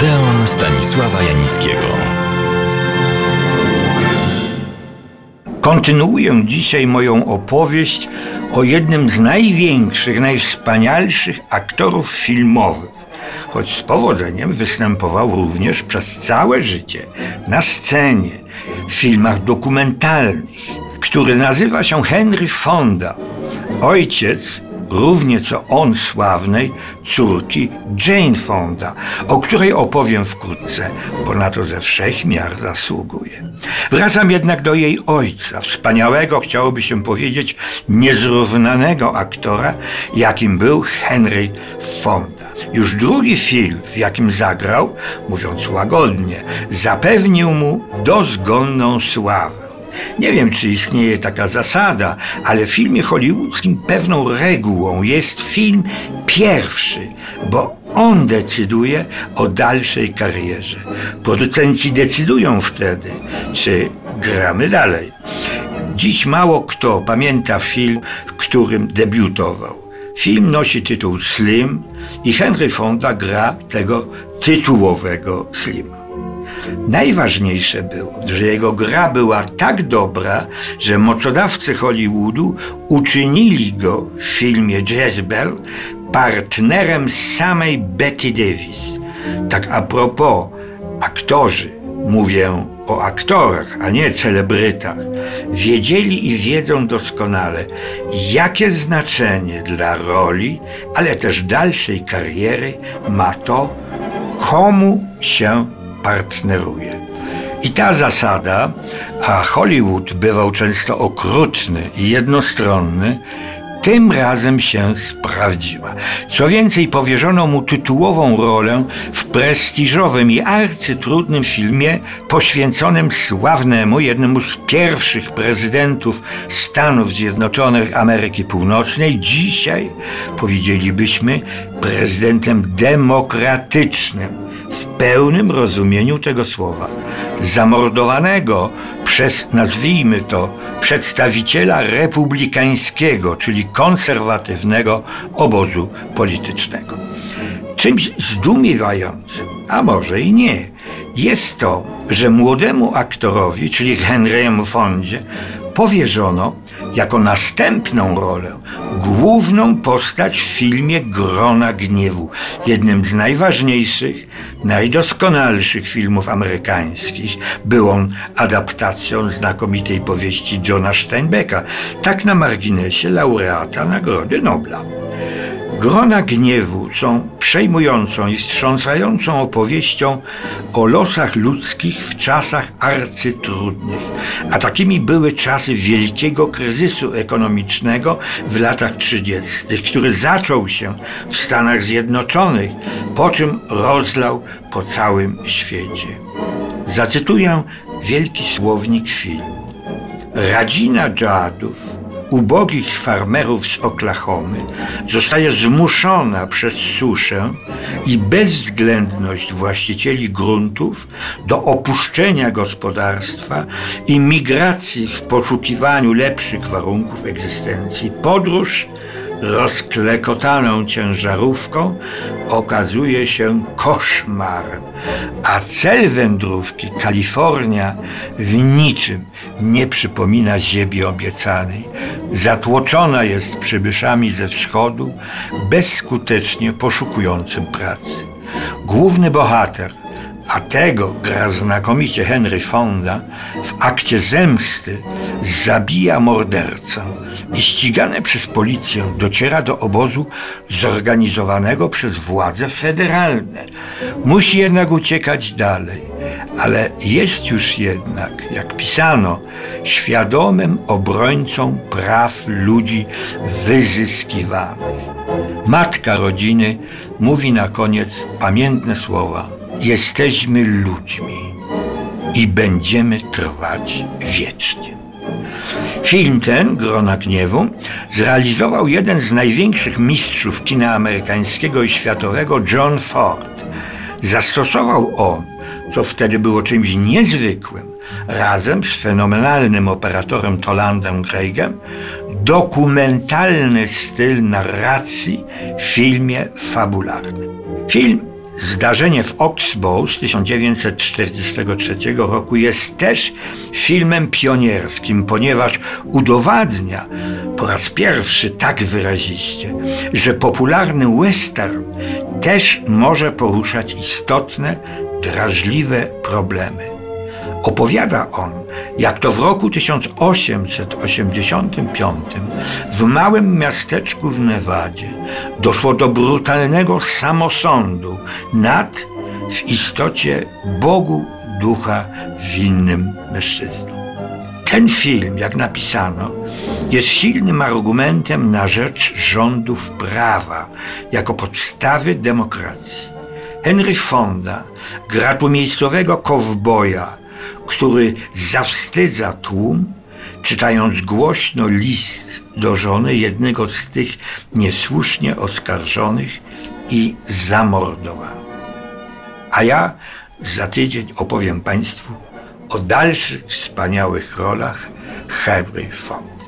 Odeon Stanisława Janickiego. Kontynuuję dzisiaj moją opowieść o jednym z największych, najwspanialszych aktorów filmowych, choć z powodzeniem występował również przez całe życie na scenie, w filmach dokumentalnych, który nazywa się Henry Fonda, ojciec równie co on sławnej córki Jane Fonda, o której opowiem wkrótce, bo na to ze wszech miar zasługuje. Wracam jednak do jej ojca, wspaniałego, chciałoby się powiedzieć, niezrównanego aktora, jakim był Henry Fonda. Już drugi film, w jakim zagrał, mówiąc łagodnie, zapewnił mu dozgonną sławę. Nie wiem, czy istnieje taka zasada, ale w filmie hollywoodzkim pewną regułą jest film pierwszy, bo on decyduje o dalszej karierze. Producenci decydują wtedy, czy gramy dalej. Dziś mało kto pamięta film, w którym debiutował. Film nosi tytuł Slim i Henry Fonda gra tego tytułowego Slima. Najważniejsze było, że jego gra była tak dobra, że mocodawcy Hollywoodu uczynili go w filmie Jezebel partnerem samej Betty Davis. Tak a propos, aktorzy, mówię o aktorach, a nie celebrytach, wiedzieli i wiedzą doskonale, jakie znaczenie dla roli, ale też dalszej kariery ma to, komu się partneruje. I ta zasada, a Hollywood bywał często okrutny i jednostronny, tym razem się sprawdziła. Co więcej, powierzono mu tytułową rolę w prestiżowym i arcytrudnym filmie poświęconym sławnemu, jednemu z pierwszych prezydentów Stanów Zjednoczonych Ameryki Północnej, dzisiaj powiedzielibyśmy prezydentem demokratycznym w pełnym rozumieniu tego słowa, zamordowanego przez, nazwijmy to, przedstawiciela republikańskiego, czyli konserwatywnego obozu politycznego. Czymś zdumiewającym, a może i nie, jest to, że młodemu aktorowi, czyli Henry'emu Fondzie, powierzono jako następną rolę główną postać w filmie Grona Gniewu, jednym z najważniejszych, najdoskonalszych filmów amerykańskich. Był on adaptacją znakomitej powieści Johna Steinbecka, tak na marginesie laureata Nagrody Nobla. Grona Gniewu są przejmującą i wstrząsającą opowieścią o losach ludzkich w czasach arcytrudnych. A takimi były czasy wielkiego kryzysu ekonomicznego w latach 30., który zaczął się w Stanach Zjednoczonych, po czym rozlał po całym świecie. Zacytuję wielki słownik filmu. Radzina dziadów ubogich farmerów z Oklahomy zostaje zmuszona przez suszę i bezwzględność właścicieli gruntów do opuszczenia gospodarstwa i migracji w poszukiwaniu lepszych warunków egzystencji. Podróż rozklekotaną ciężarówką okazuje się koszmarem, a cel wędrówki Kalifornia w niczym nie przypomina ziemi obiecanej. Zatłoczona jest przybyszami ze wschodu, bezskutecznie poszukującym pracy. Główny bohater a tego gra znakomicie Henry Fonda, w akcie zemsty zabija mordercę i ścigany przez policję dociera do obozu zorganizowanego przez władze federalne. Musi jednak uciekać dalej, ale jest już jednak, jak pisano, świadomym obrońcą praw ludzi wyzyskiwanych. Matka rodziny mówi na koniec pamiętne słowa jesteśmy ludźmi i będziemy trwać wiecznie. Film ten, Grona Gniewu, zrealizował jeden z największych mistrzów kina amerykańskiego i światowego, John Ford. Zastosował on, co wtedy było czymś niezwykłym, razem z fenomenalnym operatorem Tolandem Craigem, dokumentalny styl narracji w filmie fabularnym. Film Zdarzenie w Oxbow z 1943 roku jest też filmem pionierskim, ponieważ udowadnia po raz pierwszy tak wyraziście, że popularny western też może poruszać istotne, drażliwe problemy. Opowiada on, jak to w roku 1885 w małym miasteczku w Nevadzie doszło do brutalnego samosądu nad w istocie Bogu ducha winnym mężczyzną. Ten film, jak napisano, jest silnym argumentem na rzecz rządów prawa jako podstawy demokracji. Henry Fonda gra tu miejscowego kowboja, który zawstydza tłum, czytając głośno list do żony jednego z tych niesłusznie oskarżonych i zamordowanych. A ja za tydzień opowiem Państwu o dalszych wspaniałych rolach Henry Fonda.